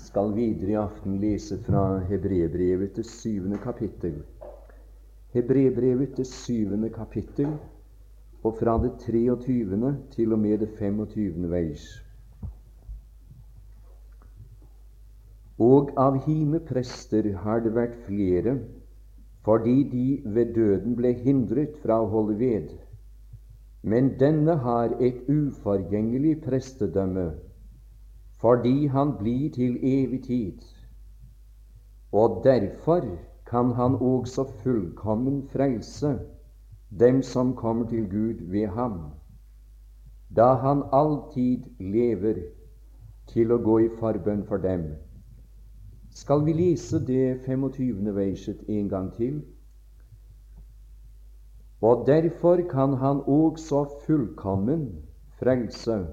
skal videre i aften lese fra Hebrebrevet til syvende kapittel. Hebrebrevet til syvende kapittel, og fra det 23. til og med det 25. vers. Og av hime prester har det vært flere, fordi de ved døden ble hindret fra å holde ved. Men denne har et uforgjengelig prestedømme fordi han blir til evig tid. Og derfor kan han også fullkommen frelse dem som kommer til Gud ved ham, da han alltid lever til å gå i forbønn for dem. Skal vi lese det 25. verset en gang til? Og derfor kan han også fullkommen frelse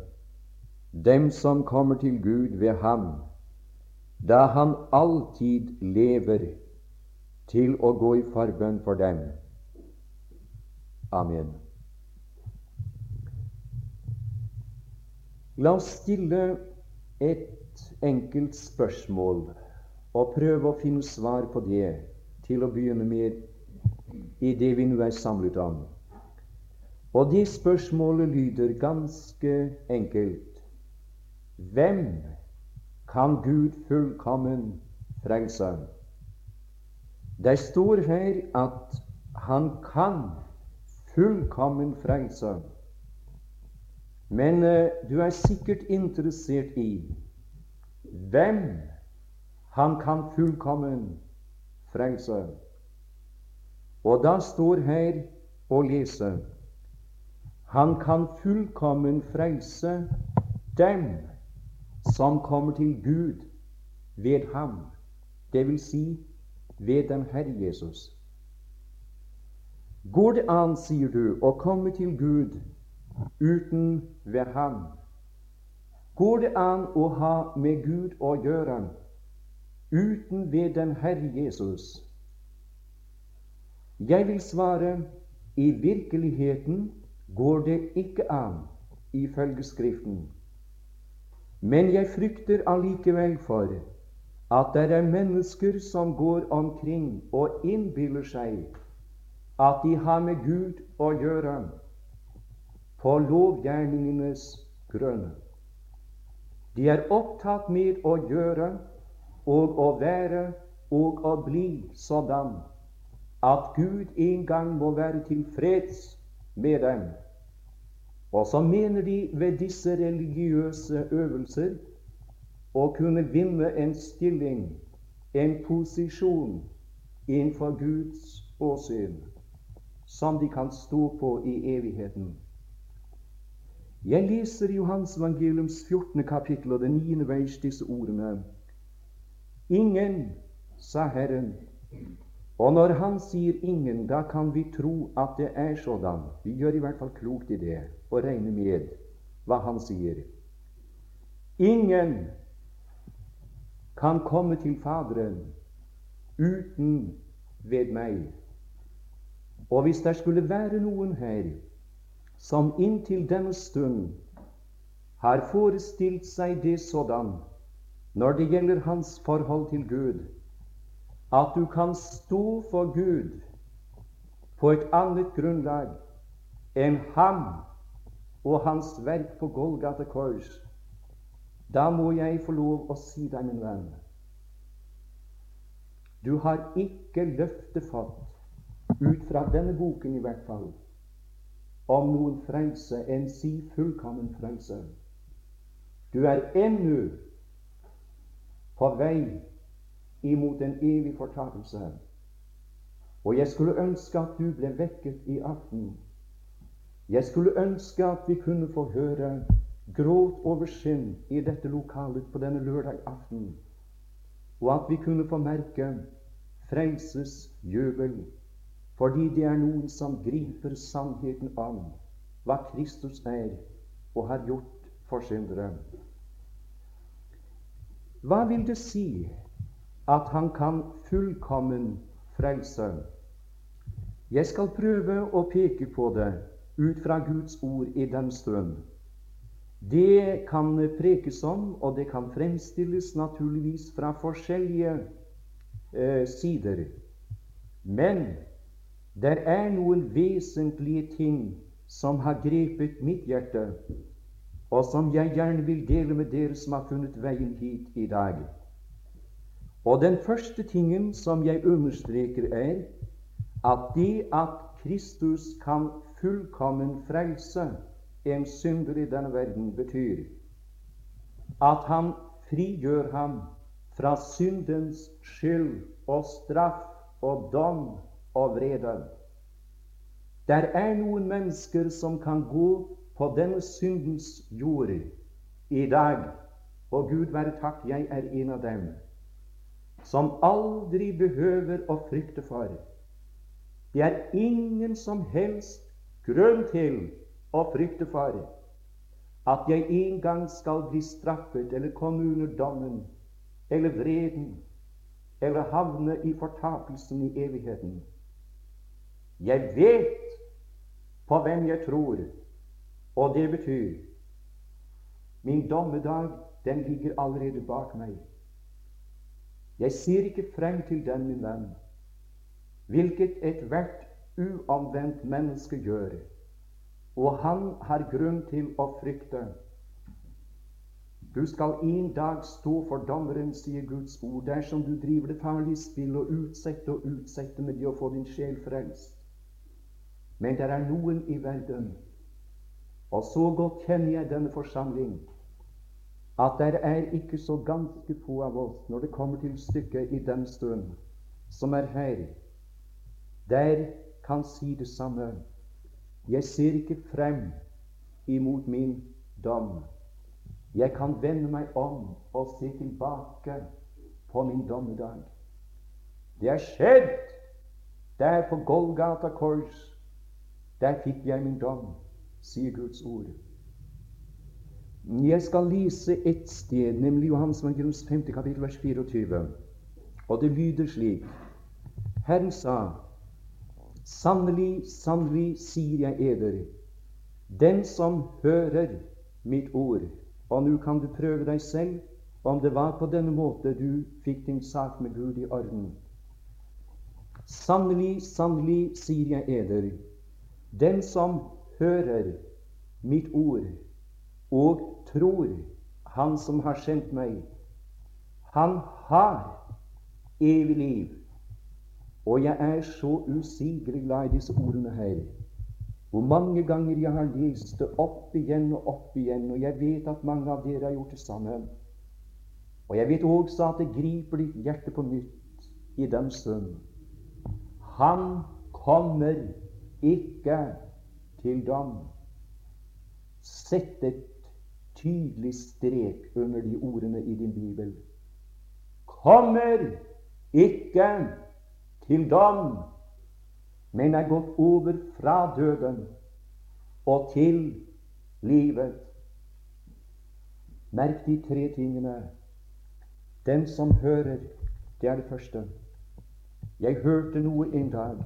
dem som kommer til Gud ved ham, da han alltid lever til å gå i forbønn for dem. Amen. La oss stille et enkelt spørsmål og prøve å finne svar på det til å begynne med i det vi nå er samlet om. Og det spørsmålet lyder ganske enkelt hvem kan Gud fullkommen frelse? Det står her at han kan fullkommen frelse. Men uh, du er sikkert interessert i hvem han kan fullkommen frelse. Og da står her å lese Han kan fullkommen frelse dem som kommer til Gud ved ham, dvs. Si ved den Herre Jesus. Går det an, sier du, å komme til Gud uten ved ham? Går det an å ha med Gud å gjøre uten ved den Herre Jesus? Jeg vil svare i virkeligheten går det ikke an ifølge Skriften. Men jeg frykter allikevel for at det er mennesker som går omkring og innbiller seg at de har med Gud å gjøre på lovgjerningenes grunn. De er opptatt med å gjøre og å være og å bli sådan at Gud en gang må være tilfreds med dem. Og så mener de ved disse religiøse øvelser å kunne vinne en stilling, en posisjon, innenfor Guds åsyn, som de kan stå på i evigheten. Jeg leser Johans evangeliums 14. kapittel og den 9. veis disse ordene. Ingen, sa Herren, og når han sier 'ingen', da kan vi tro at det er sådan. Vi gjør i hvert fall klokt i det og regner med hva han sier. Ingen kan komme til Faderen uten ved meg. Og hvis det skulle være noen her som inntil denne stund har forestilt seg det sådan når det gjelder hans forhold til Gud, at du kan stå for Gud på et annet grunnlag enn ham og hans verk på Golgata kors, da må jeg få lov å si deg, min venn, du har ikke løftet fått, ut fra denne boken i hvert fall, om noen frelse enn si fullkommen frelse. Du er ennå på vei imot en evig fortapelse. Og jeg skulle ønske at du ble vekket i aften. Jeg skulle ønske at vi kunne få høre gråt over skinn i dette lokalet på denne lørdag aften, og at vi kunne få merke frelses jubel, fordi det er noen som griper sannheten om hva Kristus er og har gjort for syndere. Hva vil det si at han kan fullkommen frelse. Jeg skal prøve å peke på det ut fra Guds ord i den stund. Det kan prekes om, og det kan fremstilles naturligvis fra forskjellige eh, sider. Men det er noen vesentlige ting som har grepet mitt hjerte, og som jeg gjerne vil dele med dere som har funnet veien hit i dag. Og den første tingen som jeg understreker, er at det at Kristus kan fullkommen frelse en synder i denne verden, betyr at han frigjør ham fra syndens skyld og straff og dom og vrede. Der er noen mennesker som kan gå på denne syndens jord i dag, og Gud være takk, jeg er en av dem, som aldri behøver å frykte for. Det er ingen som helst grunn til å frykte for at jeg en gang skal bli straffet eller komme under dommen eller vreden eller havne i fortapelsen i evigheten. Jeg vet på hvem jeg tror, og det betyr min dommedag, den ligger allerede bak meg. Jeg ser ikke frem til den, min venn, hvilket ethvert uanvendt menneske gjør. Og han har grunn til å frykte. Du skal en dag stå for dommeren, sier Guds ord, dersom du driver det farlige spill og utsette og utsette med det å få din sjel frelst. Men det er noen i verden, og så godt kjenner jeg denne forsamling, at det er ikke så ganske få av oss, når det kommer til stykket i den stund, som er her, der kan si det samme. Jeg ser ikke frem imot min dom. Jeg kan vende meg om og se tilbake på min dommedag. Det er skjedd der på Golgata kors. Der fikk jeg min dom, sier Guds ord. Jeg skal lese ett sted, nemlig Johans evangeliums 5. kapittel, vers 24. Og det lyder slik Herren sa Sannelig, sannelig sier jeg eder, den som hører mitt ord Og nå kan du prøve deg selv om det var på denne måte du fikk din sak med Gud i orden. Sannelig, sannelig sier jeg eder, den som hører mitt ord og tror Han som har sendt meg, han har evig liv og jeg er så usigelig glad i disse ordene her. Hvor mange ganger jeg har lest det opp igjen og opp igjen, og jeg vet at mange av dere har gjort det samme. Og jeg vet også at det griper ditt hjerte på nytt i den stund. Han kommer ikke til dom. Sett et tydelig strek under de ordene i din bibel. Kommer ikke til dom, men er gått over fra døden og til livet. Merk de tre tingene. Den som hører, det er det første. Jeg hørte noe en dag.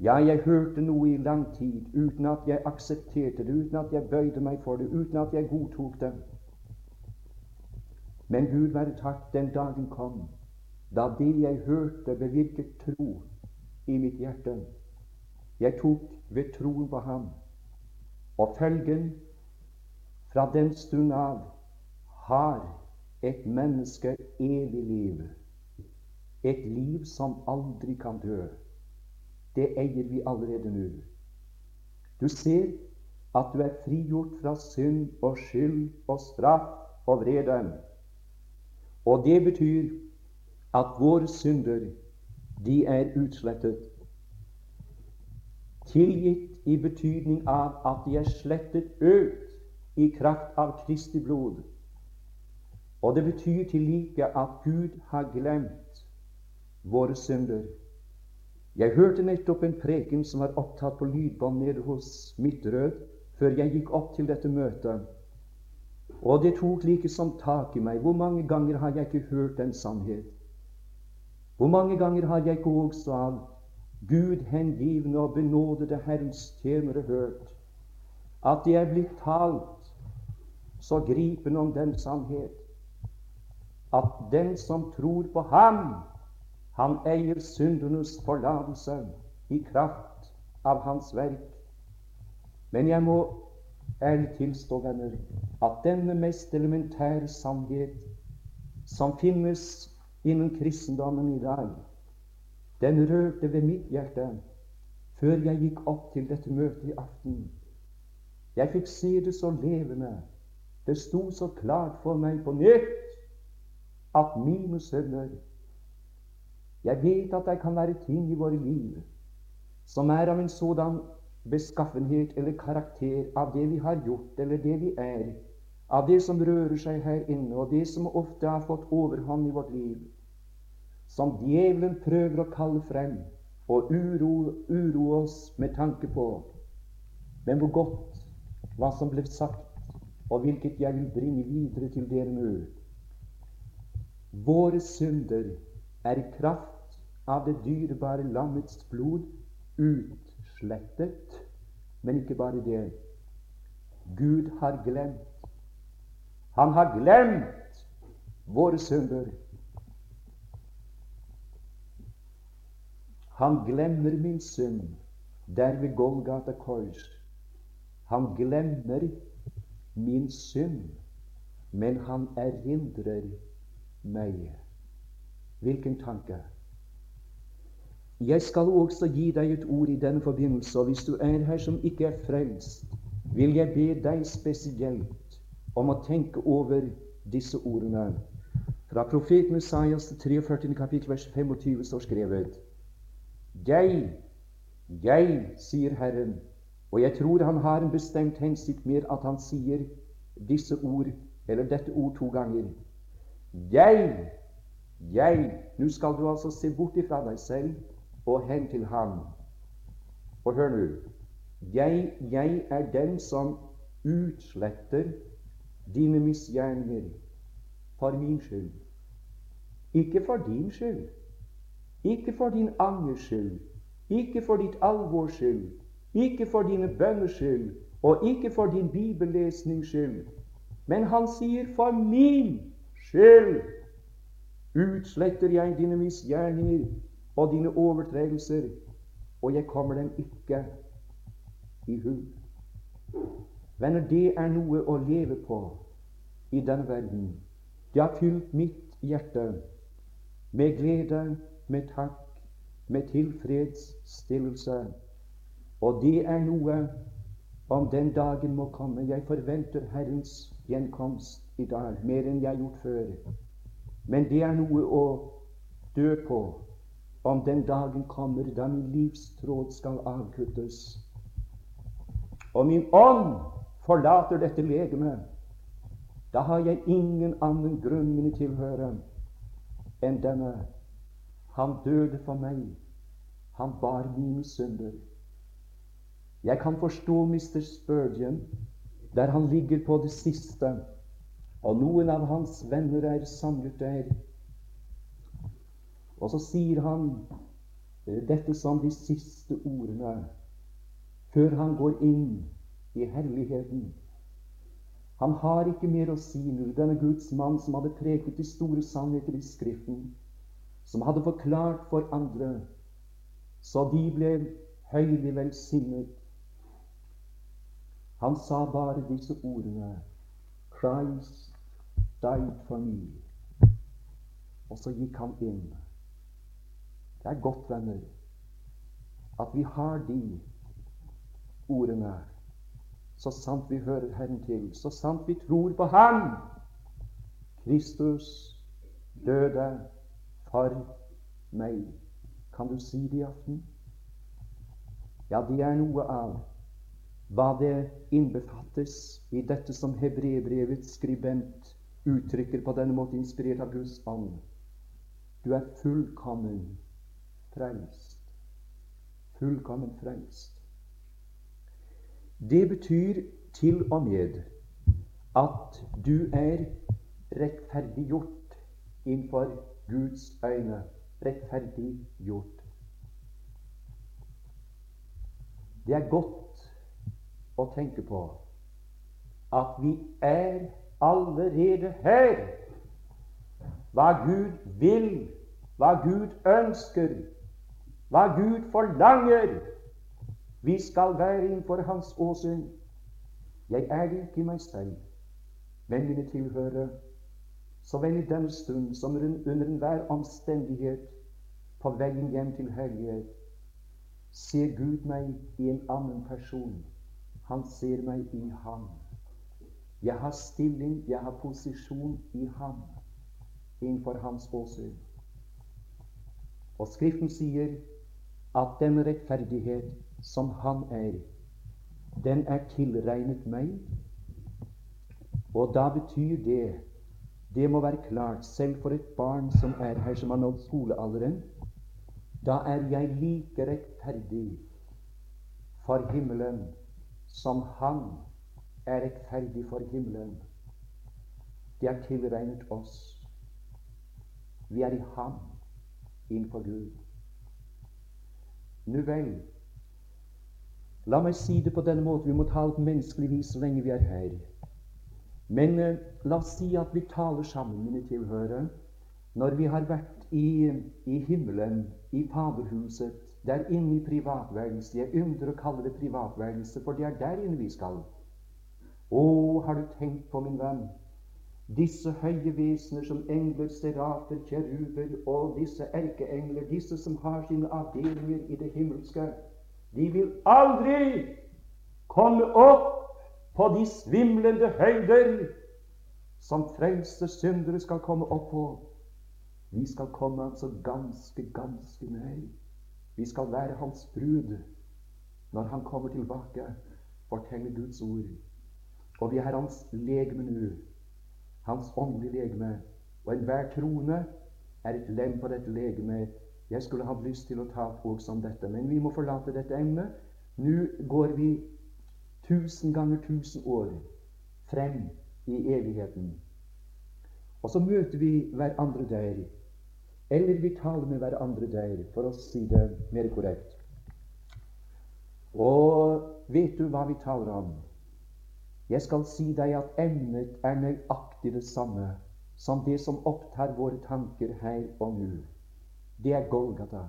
Ja, jeg hørte noe i lang tid uten at jeg aksepterte det, uten at jeg bøyde meg for det, uten at jeg godtok det. Men Gud være takk, den dagen kom da det jeg hørte, bevirket tro i mitt hjerte. Jeg tok ved troen på ham. Og følgen fra den stund av har et menneske evig liv. Et liv som aldri kan dø. Det eier vi allerede nå. Du ser at du er frigjort fra synd og skyld og straff og vrede. Og det betyr at våre synder, de er utslettet. Tilgitt i betydning av at de er slettet ut i kraft av Kristi blod. Og det betyr til like at Gud har glemt våre synder. Jeg hørte nettopp en preken som var opptatt på lydbånd nede hos Midtrød før jeg gikk opp til dette møtet. Og det tok like som tak i meg. Hvor mange ganger har jeg ikke hørt den sannhet? Hvor mange ganger har jeg ikke også av Gud hengivne og benådede Herrens tjenere hørt at det er blitt talt så gripen om den sannhet at den som tror på ham, han eier syndenes forlatelse i kraft av hans verk. Men jeg må ærlig tilstå, venner, at denne mest elementære sannhet som finnes innen kristendommen i dag, den rørte ved mitt hjerte før jeg gikk opp til dette møtet i aften. Jeg fikk se det så levende. Det sto så klart for meg på nytt at mine sønner Jeg vet at det kan være ting i våre liv som er av en sådan beskaffenhet eller karakter av det vi har gjort, eller det vi er, av det som rører seg her inne, og det som ofte har fått overhånd i vårt liv, som djevelen prøver å kalle frem og uro, uro oss med tanke på. Men hvor godt hva som ble sagt, og hvilket jeg vil bringe videre til dere nå. Våre synder er i kraft av det dyrebare lammets blod utslettet. Men ikke bare det. Gud har glemt. Han har glemt våre synder. Han glemmer min synd der ved Golgata kors. Han glemmer min synd, men han erindrer meg. Hvilken tanke! Jeg skal også gi deg et ord i denne forbindelse, og hvis du er her som ikke er frelst, vil jeg be deg spesielt om å tenke over disse ordene. Fra profeten Messias 43. kapittel vers 25 står skrevet jeg, jeg, sier Herren, og jeg tror han har en bestemt hensikt med at han sier disse ord, eller dette ord to ganger. Jeg, jeg Nå skal du altså se bort ifra deg selv og hen til ham. Og hør nå jeg, jeg er den som utsletter dine misgjerninger for min skyld. Ikke for din skyld, ikke for din angers skyld, ikke for ditt alvors skyld, ikke for dine bønners skyld, og ikke for din bibellesnings skyld. Men han sier, 'For min skyld utsletter jeg dine misgjerninger og dine overtredelser, og jeg kommer dem ikke i hu.' Venner, det er noe å leve på i denne verden. Det har fylt mitt hjerte med glede med takk, med tilfredsstillelse. Og det er noe om den dagen må komme. Jeg forventer Herrens gjenkomst i dag mer enn jeg har gjort før. Men det er noe å dø på om den dagen kommer da min livstråd skal avkuttes. Og min ånd forlater dette legemet. Da har jeg ingen annen grunn mine tilhøre enn denne han døde for meg. Han bar mine synder. Jeg kan forstå Mr. Spurgeon der han ligger på det siste, og noen av hans venner er samlet der. Og så sier han eh, dette som de siste ordene før han går inn i herligheten. Han har ikke mer å si nå, denne Guds mann som hadde preket de store sannheter i Skriften som hadde forklart for andre, så de ble høylig velsignet. Han sa bare disse ordene Christ died for me. Og så gikk han inn. Det er godt, venner, at vi har de ordene så sant vi hører Herren til, så sant vi tror på Ham. Kristus døde for meg. Kan du si det i aften? Ja, det er noe av hva det innbefattes i dette som hebreerbrevets skribent uttrykker på denne måte, inspirert av Guds ånd. Du er fullkommen frelst. Fullkommen frelst. Det betyr til og med at du er rettferdiggjort innenfor Guds øyne rettferdiggjort. Det er godt å tenke på at vi er allerede her. Hva Gud vil, hva Gud ønsker, hva Gud forlanger. Vi skal være innenfor Hans åsyn. Jeg er ikke meg selv, men mine tilhørere. Så vel i den stund som under enhver omstendighet på veien hjem til hellighet ser Gud meg i en annen person. Han ser meg i ham. Jeg har stilling, jeg har posisjon i ham innenfor hans åsyn. Og Skriften sier at den rettferdighet som han er, den er tilregnet meg. Og da betyr det Det må være klart, selv for et barn som er her, som har nådd skolealderen, da er jeg like rettferdig for himmelen som han er rettferdig for himmelen. Det er tilregnet oss. Vi er i ham innenfor Gud. Nu vel, la meg si det på denne måten. Vi må tale på menneskelig vis så lenge vi er her. Men eh, la oss si at vi taler sammen, mine tilhørere, når vi har vært i, i himmelen, i Faderhuset, der inne i privatværelset. Jeg ynder å kalle det privatværelse, for det er der inne vi skal. Å, har du tenkt på, min venn, disse høye vesener som engler, serafer, kjeruber og disse erkeengler, disse som har sine avdelinger i det himmelske, de vil aldri komme opp på de svimlende høyder som frelste syndere skal komme opp på. Vi skal komme altså ganske, ganske nær. Vi skal være hans brud når han kommer tilbake, forteller Guds ord. Og vi er hans legeme nå hans åndelige legeme. Og enhver trone er et lem på dette legeme. Jeg skulle hatt lyst til å ta også om dette, men vi må forlate dette emnet. Nå går vi tusen ganger tusen år frem i evigheten. Og så møter vi hverandre der. Eller vi taler med hverandre der, for å si det mer korrekt. Og vet du hva vi taler om? Jeg skal si deg at emnet er nøyaktig det samme som det som opptar våre tanker her og nå. Det er Golgata.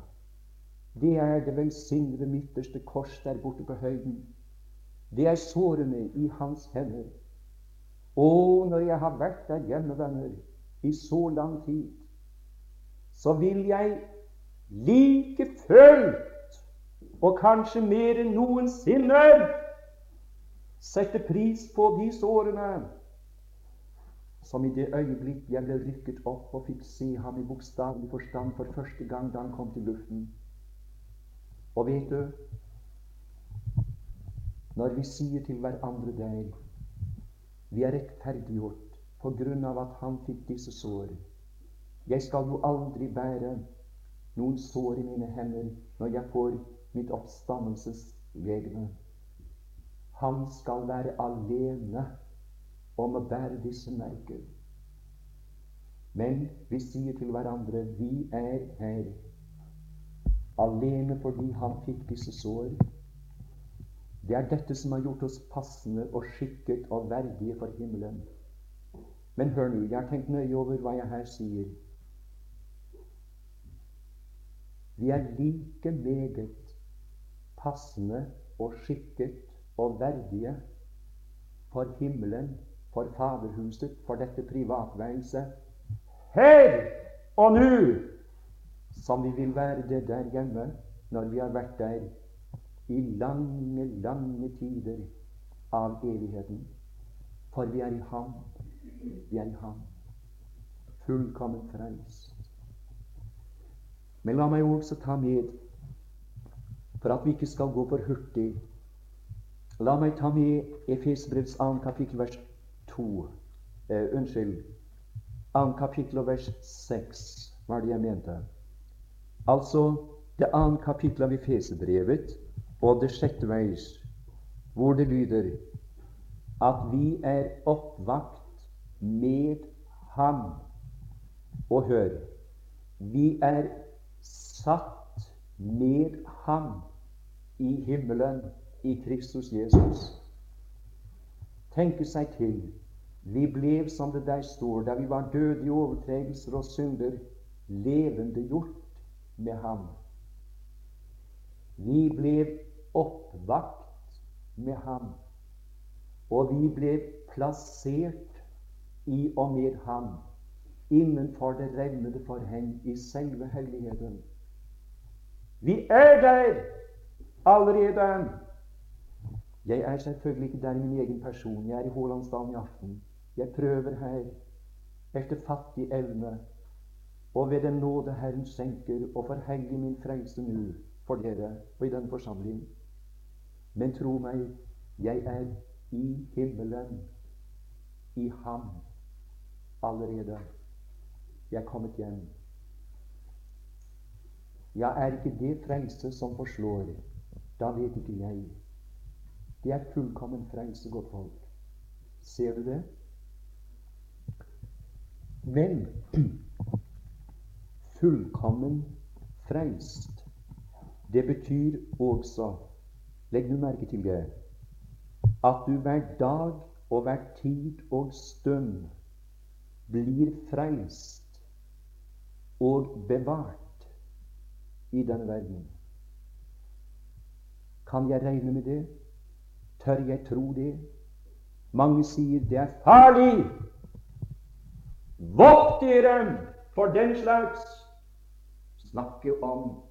Det er det velsignede midterste kors der borte på høyden. Det er sårene i hans hender. Og når jeg har vært der hjemme, venner, i så lang tid, så vil jeg like fullt, og kanskje mer enn noensinne, sette pris på de sårene som i det øyeblikk jeg ble rykket opp og fikk se ham i bokstavelig forstand for første gang da han kom til luften. Og vet du Når vi sier til hverandre der vi er rettferdiggjort på grunn av at han fikk disse sår Jeg skal jo aldri bære noen sår i mine hender når jeg får mitt oppstandelseslegeme. Han skal være alene om å bære disse merker. Men vi sier til hverandre vi er her alene fordi han fikk disse sår. Det er dette som har gjort oss passende og skikket og verdige for himmelen. Men hør nå, jeg har tenkt nøye over hva jeg her sier. Vi er like meget passende og skikket og verdige for himmelen, for Faderhuset, for dette privatværelset her og nå, som vi vil være det der hjemme når vi har vært der i lange, lange tider av evigheten. For vi er i Ham. Vi er i Ham. Fullkomment frelst. Men la meg også ta med, for at vi ikke skal gå for hurtig La meg ta med Efesbrevs 2. kapittel, vers 2. Eh, unnskyld. 2. kapittel og vers 6 var det jeg mente. Altså det andre kapittelet av Efesebrevet og det sjette vers, hvor det lyder at vi er oppvakt med Ham. Og hør vi er satt med Ham i himmelen i Kristus Jesus. tenke seg til. Vi ble, som det der står, da vi var døde i overtredelser og synder, levendegjort med ham. Vi ble oppvakt med ham, og vi ble plassert i og med ham innenfor det revnede forheng i selve helligheten. Vi er der allerede. Jeg er selvfølgelig ikke der i min egen person. Jeg er i Hålandsdalen i aften. Jeg prøver her etter fattig evne og ved den nåde Herren senker, og forhenger min frelse nå for dere og i denne forsamling. Men tro meg, jeg er i himmelen, i Ham, allerede. Jeg er kommet hjem. Ja, er ikke det frelse som forslår, da vet ikke jeg. Det er fullkommen frelse, godt folk. Ser du det? Men fullkommen frelst, det betyr også Legg nå merke til det at du hver dag og hver tid og stund blir frelst og bevart i denne verden. Kan jeg regne med det? Tør jeg tro det? Mange sier det er farlig. Vokt dere for den slags. Snakke om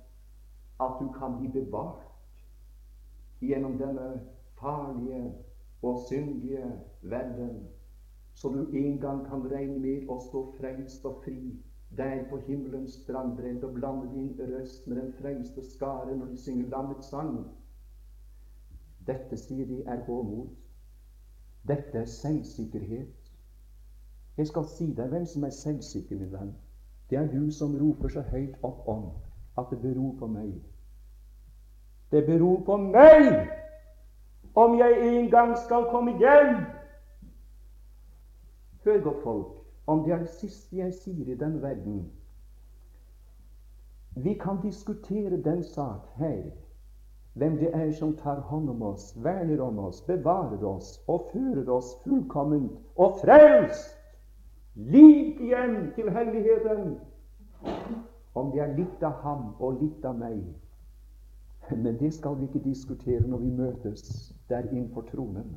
at du kan bli bevart gjennom denne farlige og syndige verden, så du en gang kan regne med å stå frelst og fri der på himmelens strandbredd og blande din røst med den frelste skare når de synger lammets sang. Dette, sier de, er gåmot. Dette er selvsikkerhet. Jeg skal si deg hvem som er selvsikker, min venn. Det er du som roper så høyt opp om at det beror på meg. Det beror på meg om jeg en gang skal komme hjem. Hør godt, folk, om det er det siste jeg sier i den verden. Vi kan diskutere den sak her hvem det er som tar hånd om oss, verner om oss, bevarer oss og fører oss fullkomment og frelst lik igjen til helligheten. Om det er litt av ham og litt av meg. Men det skal vi ikke diskutere når vi møtes der innenfor tronen.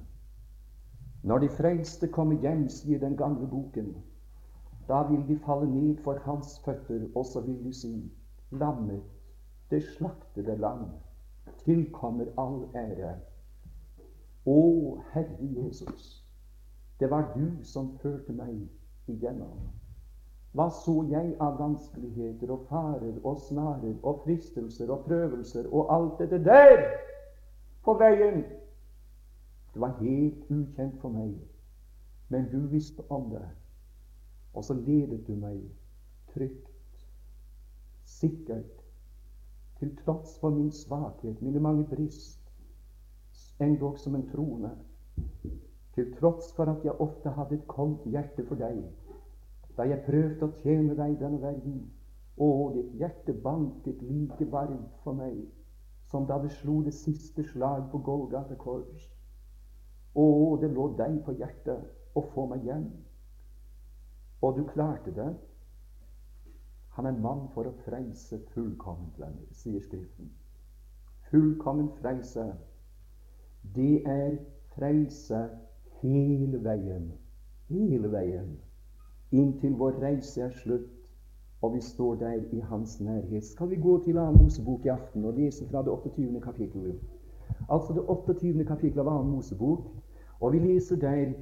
Når de frelste kommer hjem, sier den gamle boken, da vil de falle ned for hans føtter, og så vil de si, lammet, det slaktede lam tilkommer all ære. Å, Herre Jesus, det var du som førte meg igjennom. Hva så jeg av vanskeligheter og farer og snarer og fristelser og prøvelser og alt dette der på veien? Det var helt ukjent for meg, men du visste om det. Og så ledet du meg trygt, sikkert til tross for min svakhet, mine mange brist, endog som en trone, til tross for at jeg ofte hadde et koldt hjerte for deg, da jeg prøvde å tjene deg denne verden, Å, ditt hjerte banket like varmt for meg som da det slo det siste slag på Golgata kors. Å, det lå deg på hjertet å få meg hjem. Og du klarte det. Han er mann for å frelse fullkomment, venner, sier Skriften. Fullkommen frelse, det er frelse hele veien. Hele veien. Inntil vår reise er slutt, og vi står der i Hans nærhet. Skal vi gå til Annen Mosebok i aften og lese fra det 28. kapittelet? Altså det 28. kapittelet av Annen Mosebok. Og vi leser der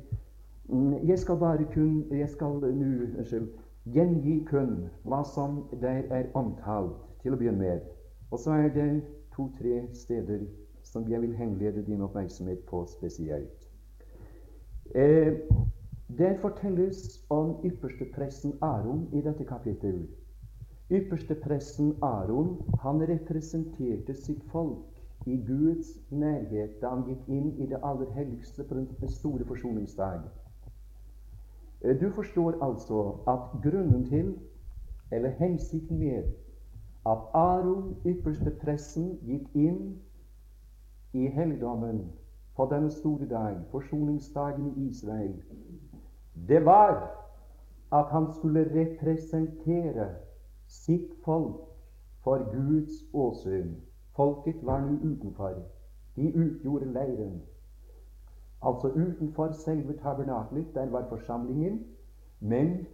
mm, Jeg skal bare kun Jeg skal nå Unnskyld gjengi kun hva som der er omtalt, til å begynne med. Og så er det to-tre steder som jeg vil henlede din oppmerksomhet på spesielt. Eh, der fortelles om ypperstepresten Aron i dette kapittel. Ypperstepresten Aron han representerte sitt folk i Guds nærhet da han gikk inn i det aller helligste på den store forsoningsdag. Eh, du forstår altså at grunnen til, eller hensikten med, at Aron, ypperste pressen, gikk inn i helligdommen på denne store dag, forsoningsdagen i Israel, det var at han skulle representere sitt folk for Guds åsyn. Folket var nå utenfor. De utgjorde leiren. Altså utenfor selve tabernaklet. der var forsamlingen. Men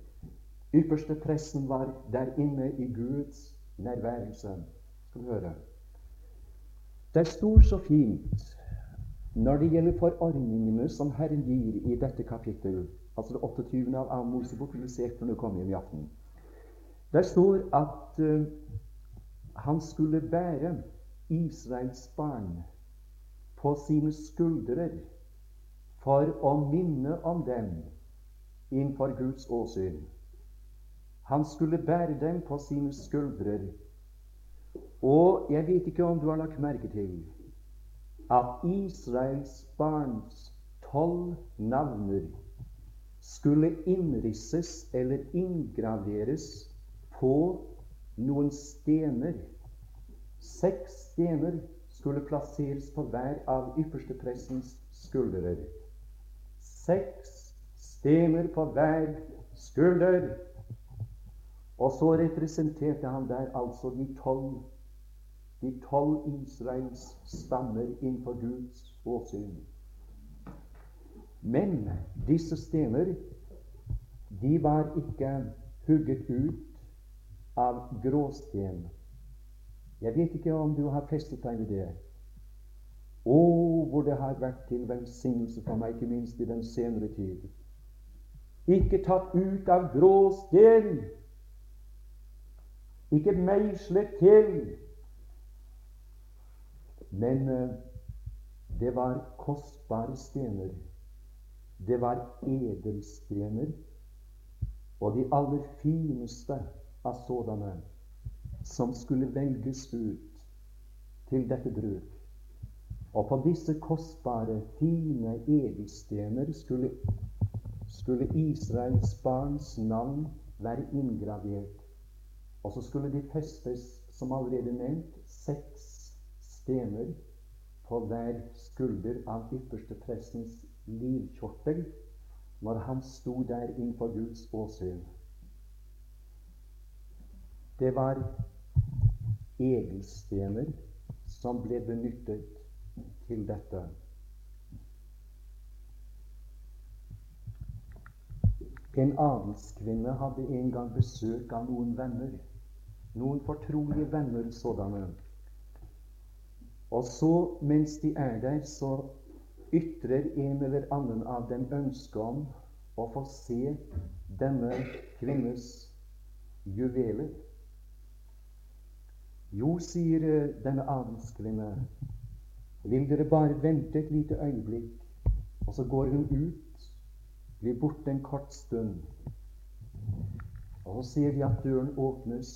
ypperste pressen var der inne i Guds nærværelse. Skal du høre. Det står så fint når det gjelder forordningene som Herren gir i dette kapittel, altså det 28. av 2. Mosebok, vil du se når du kommer hjem i aften. Der står at uh, han skulle bære Israels barn på sine skuldre for å minne om dem innenfor Guds åsyn. Han skulle bære dem på sine skuldre. Og jeg vet ikke om du har lagt merke til at Israels barns tolv navner skulle innrisses eller inngraveres på noen stener. Seks stener skulle plasseres på hver av ypperste prestens skuldre. Seks stener på hver skulder. Og så representerte han der altså de tolv de tolv Israels stammer innenfor Guds åsyn. Men disse stener de var ikke hugget ut av gråsten. Jeg vet ikke om du har festet deg ved det. Å, hvor det har vært til velsignelse for meg, ikke minst i den senere tid. Ikke tatt ut av gråsten, ikke meislet til. Men uh, det var kostbare stener. Det var edelstener, og de aller fineste av sådanne som skulle velges ut til dette bruk. Og på disse kostbare, fine edelstener skulle, skulle Israels barns navn være inngravert. Og så skulle de festes, som allerede nevnt, seks stener på hver skulder av ypperste prestens livkjortel når han sto der innenfor Guds åsyn. Det var edelstener som ble benyttet til dette. En adelskvinne hadde en gang besøk av noen venner. Noen fortrolige venner sådanne. Og så, mens de er der, så ytrer en eller annen av dem ønske om å få se denne kvinnes juveler. Jo, sier eh, denne adelskvinne, vil dere bare vente et lite øyeblikk? Og så går hun ut, blir borte en kort stund. Og så ser de at døren åpnes,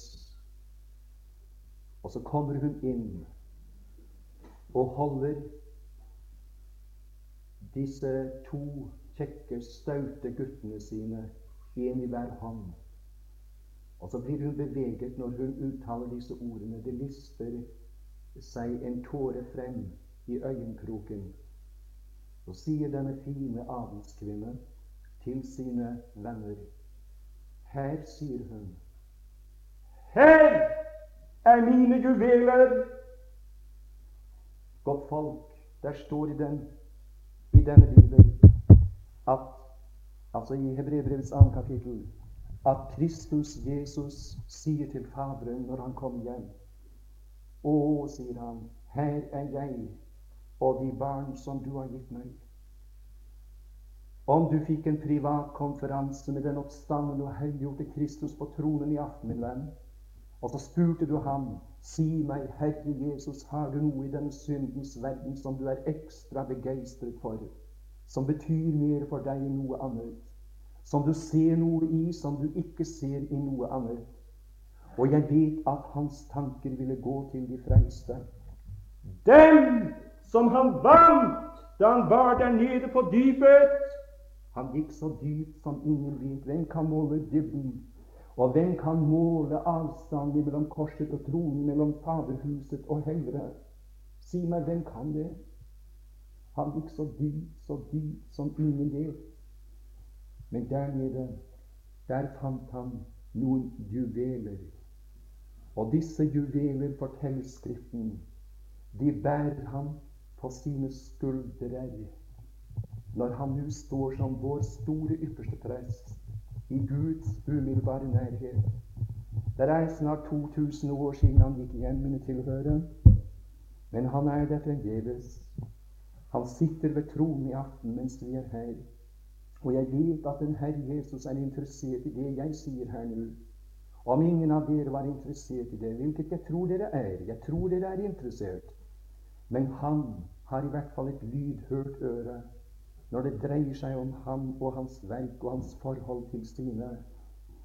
og så kommer hun inn og holder disse to kjekke, staute guttene sine, én i hver hånd. Og så blir hun beveget når hun uttaler disse ordene. Det lister seg en tåre frem i øyenkroken. Så sier denne fine adelskvinne til sine venner Her, sier hun, her er mine juveler! Godt folk, der står i, den, i denne bibelen at altså i Hebrebrevets annet kapittel at Kristus Jesus sier til Faderen når han kommer hjem Å, sier han, her er jeg og de barn som du har gitt meg. Om du fikk en privat konferanse med den oppstandende og helliggjorte Kristus på tronen i aften, min venn, og så spurte du ham, si meg, Herre Jesus, har du noe i den syndens verden som du er ekstra begeistret for, som betyr mer for deg enn noe annet? som du ser noe i som du ikke ser i noe annet. Og jeg vet at hans tanker ville gå til de frelste. Dem som han vant da han var der nede på dypet. Han gikk så dypt som ingen vet. Hvem kan måle dybden? Og hvem kan måle avstanden mellom korset og tronen, mellom Faderhuset og hellere? Si meg, hvem kan det? Han gikk så dypt, så dypt som ingen vet. Men der nede, der fant han noen juveler. Og disse juveler, forteller Skriften, de bærer han på sine skuldre når han nå står som vår store ypperste prest i Guds umiddelbare nærhet. Det er snart 2000 år siden han gikk hjem, mine tilhørere. Men han er der fremdeles. Han sitter ved tronen i aften mens vi er her. Og jeg vet at den Herre Jesus er interessert i det jeg sier her nå. Om ingen av dere var interessert i det, hvilket jeg tror dere er Jeg tror dere er interessert. Men han har i hvert fall et lydhørt øre når det dreier seg om ham og hans verk og hans forhold til sine,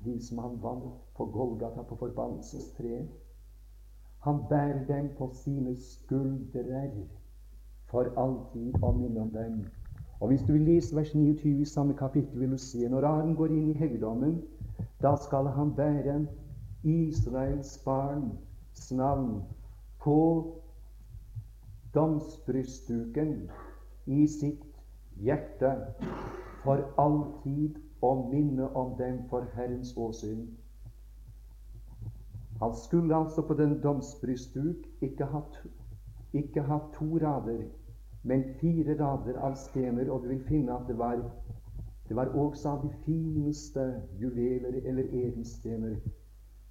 de som han vant på Golgata på forbannelsestreet. Han bærer dem på sine skuldre for alltid og minner om dem. Og Hvis du vil lese vers 29 i samme kapittel, vil du se når Aron går inn i helligdommen, da skal han bære Israels barns navn på domsbrystduken i sitt hjerte for all tid å minne om dem for Herrens åsyn. Han skulle altså på den domsbrystduk ikke ha, ikke ha to rader men fire rader av stener, og du vil finne at det var det var også av de fineste juveler eller edelstener.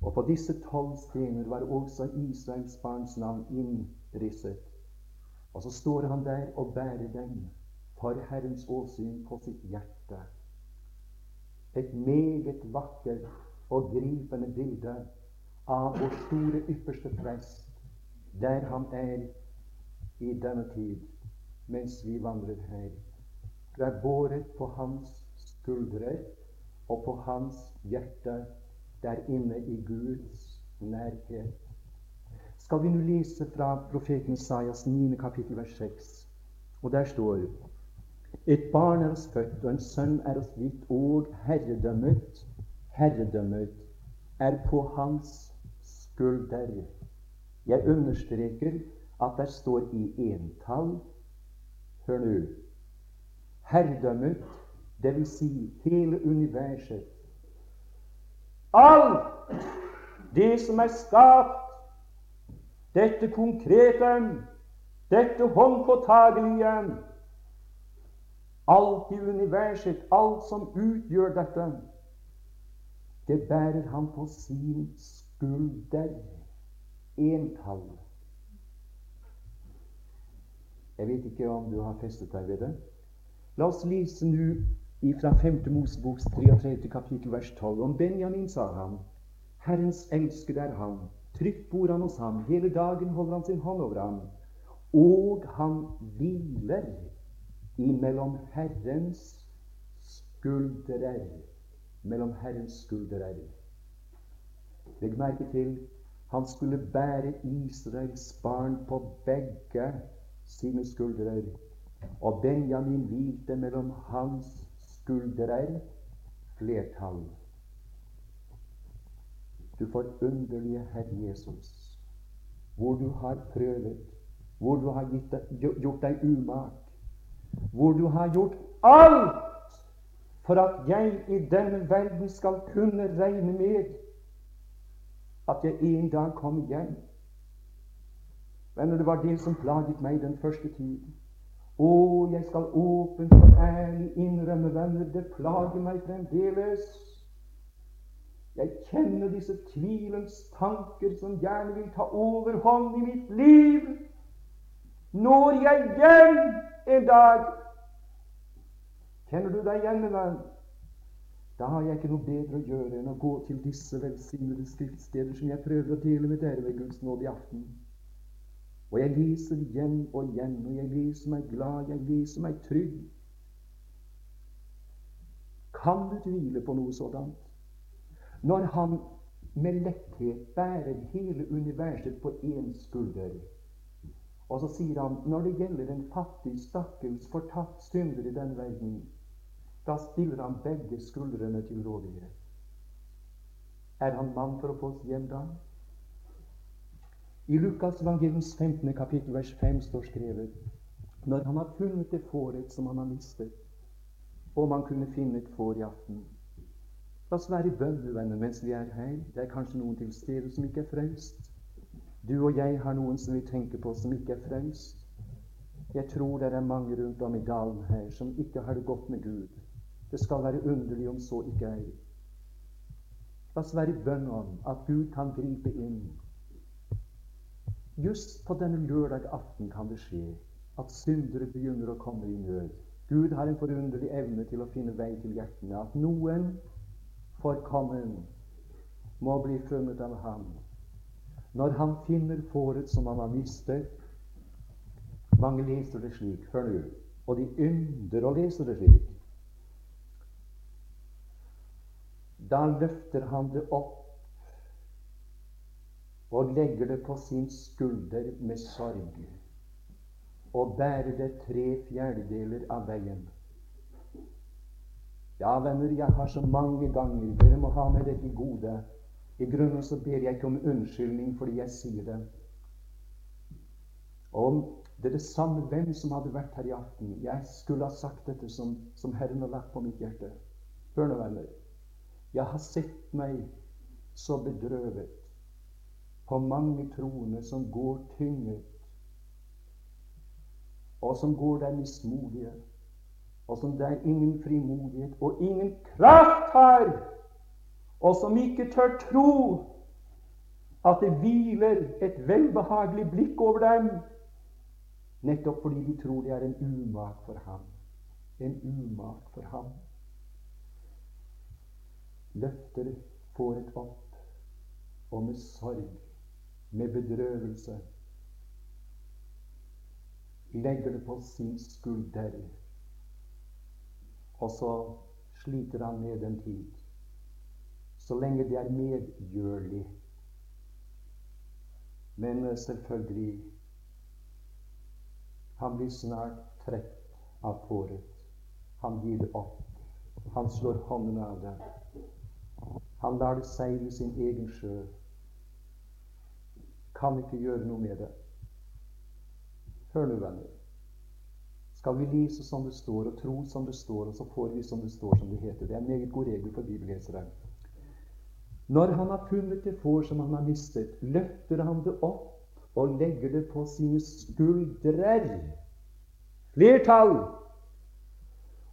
Og på disse tolv stener var også Israels barns navn innrisset. Og så står han der og bærer dem for Herrens åsyn på sitt hjerte. Et meget vakkert og gripende bilde av vår store ypperste prest, der han er i denne tid mens vi vandrer her. Du er båret på hans skuldre og på hans hjerte der inne i Guds nærhet. Skal vi nå lese fra profeten Isaias 9. kapittel vers 6. Og der står Et barn er oss født, og en sønn er oss gitt, og herredømmet, herredømmet er på hans skulder. Jeg understreker at det står i entall Hør nå. Herredømmet, dvs. Si hele universet. Alt det som er skapt, dette konkrete, dette håndpåtagelige, alt i universet, alt som utgjør dette, det bærer han på sin skulder. Entall. Jeg vet ikke om du har festet deg ved det. La oss lese nå fra 5. Moseboks 33. kapittel vers 12. Om Benjamin sa han, Herrens elskede er han. Trygt bor han hos ham. Hele dagen holder han sin hånd over ham. Og han hviler imellom Herrens skuldrer. Mellom Herrens skuldrer. Legg merke til han skulle bære Israels barn på begge sine skuldre, og Benjamin hvilte mellom hans skuldre flertall. Du forunderlige Herre Jesus, hvor du har prøvet, hvor du har deg, gjort deg umak, hvor du har gjort alt for at jeg i denne verden skal kunne regne med at jeg en dag kommer hjem Venner, det var det som plaget meg den første tiden. Å, jeg skal åpent og ærlig innrømme, venner, det plager meg fremdeles. Jeg kjenner disse tvilens tanker som gjerne vil ta overhånd i mitt liv. Når jeg hjem en dag Kjenner du deg igjen, venn? Da har jeg ikke noe bedre å gjøre enn å gå til disse velsignede skriftsteder som jeg prøver å dele med dere ved Guds nåde i aften. Og jeg leser igjen og igjen, og jeg leser meg glad, jeg leser meg trygg. Kan du tvile på noe sådant? Når han med letthet bærer hele universet på én skulder. Og så sier han når det gjelder en fattig, stakkels, fortapt synder i den verden, da stiller han begge skuldrene til rådighet. Er han mann for å få oss hjem da? I Lukas evangeliums 15. kapittel vers 5 står skrevet Når han har funnet det fåret som han har mistet, om han kunne finne et får i aften La oss være i bønn, mens vi er her. Det er kanskje noen til stede som ikke er frelst. Du og jeg har noen som vi tenker på, som ikke er frelst. Jeg tror det er mange rundt om i dalen her som ikke har det godt med Gud. Det skal være underlig om så ikke er. La oss være i bønn om at Gud kan gripe inn. Just på denne lørdag aften kan det skje at syndere begynner å komme i nød. Gud har en forunderlig evne til å finne vei til hjertene. At noen forkommen må bli funnet av ham. Når han finner fåret som han har mistet, mange leser det slik. Hør nå. Og de ynder å lese det slik. Da løfter han det opp og legger det på sin skulder med sorg og bærer det tre fjerdedeler av veien. Ja, venner, jeg har så mange ganger Dere må ha med dette gode. I grunnen så ber jeg ikke om unnskyldning fordi jeg sier det. Om det er det samme hvem som hadde vært her i aften. Jeg skulle ha sagt dette som, som Herren har lagt på mitt hjerte. Hør nå, venner. Jeg har sett meg så bedrøvet på mange troende som går tynget, og som går der mismodige, og som der ingen frimodighet og ingen kraft har, og som ikke tør tro at det hviler et velbehagelig blikk over dem Nettopp fordi de tror det er en umak for ham. En umak for ham. Løfter får et opp, og med sorg, med bedrøvelse, legger det på sin skulder. Og så sliter han med en tid, så lenge det er medgjørlig. Men selvfølgelig han blir snart trett av fåret. Han gir det opp. Han slår hånden av det. Han lar det seile sin egen sjø. Kan ikke gjøre noe med det. Hør nå, venner. Skal vi lese som det står, og tro som det står, og så får vi som det står, som det heter. Det er en meget god regel for bibellesere. Når han har funnet det får som han har mistet, løfter han det opp og legger det på sine skuldrer. Flertall!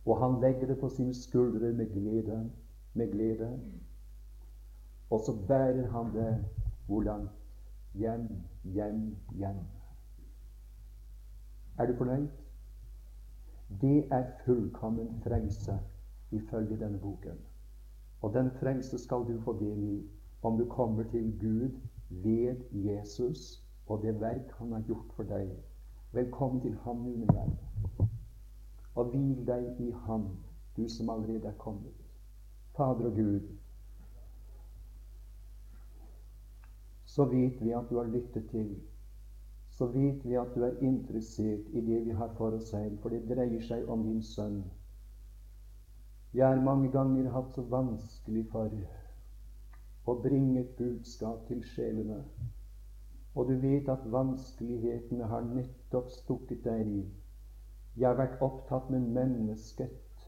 Og han legger det på sine skuldre med glede, med glede. Og så bærer han det hvor langt? Hjem, hjem, hjem. Er du fornøyd? Det er fullkommen frelse ifølge denne boken. Og den frelse skal du få del i om du kommer til Gud ved Jesus og det verk han har gjort for deg. Velkommen til ham nå, min. Og hvil deg i ham, du som allerede er kommet. Fader og Gud, så vet vi at du har lyttet til. Så vet vi at du er interessert i det vi har for oss her, for det dreier seg om din sønn. Jeg har mange ganger hatt så vanskelig for å bringe et budskap til sjelene. Og du vet at vanskelighetene har nettopp stukket deg i. Jeg har vært opptatt med mennesket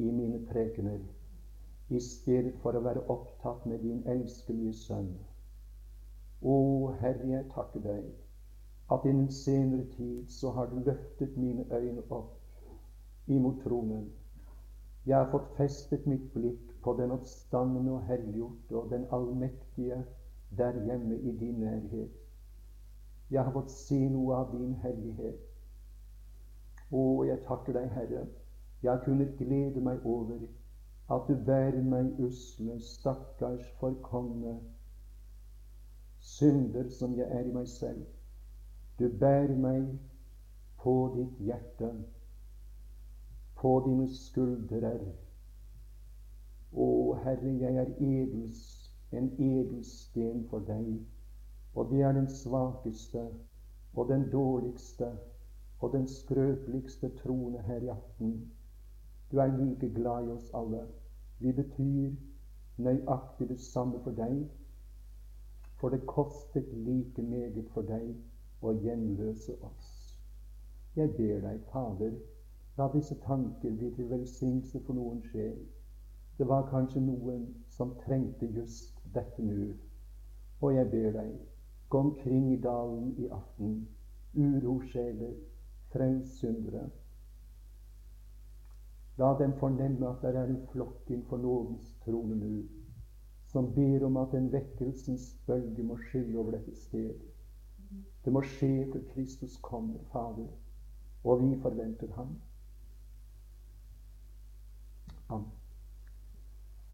i mine prekener i stedet for å være opptatt med din elskelige sønn. Å, Herre, jeg takker deg at innen senere tid så har du løftet mine øyne opp imot tronen. Jeg har fått festet mitt blikk på den oppstandende og helliggjorte og den allmektige der hjemme i din nærhet. Jeg har fått se noe av din hellighet. Å, jeg takker deg, Herre. Jeg kunnet glede meg over at du bærer meg usle, stakkars forkomne synder som jeg er i meg selv. Du bærer meg på ditt hjerte, på dine skuldrer. Å, Herre, jeg er edels, en edelsten for deg. Og det er den svakeste og den dårligste og den skrøpeligste troende her i aften. Du er like glad i oss alle. Vi betyr nøyaktig det samme for deg. For det kostet like meget for deg å gjenløse oss. Jeg ber deg, Fader, la disse tanker bli til velsignelse for noen sjel. Det var kanskje noen som trengte just dette nå. Og jeg ber deg, gå omkring i dalen i aften, urosjeler, frels syndere. La dem fornemme at det er en flokk innenfor nådens trone nå, som ber om at en vekkelsens bølge må skylle over dette stedet. Det må skje til Kristus kommer, Fader, og vi forventer Ham. Amen.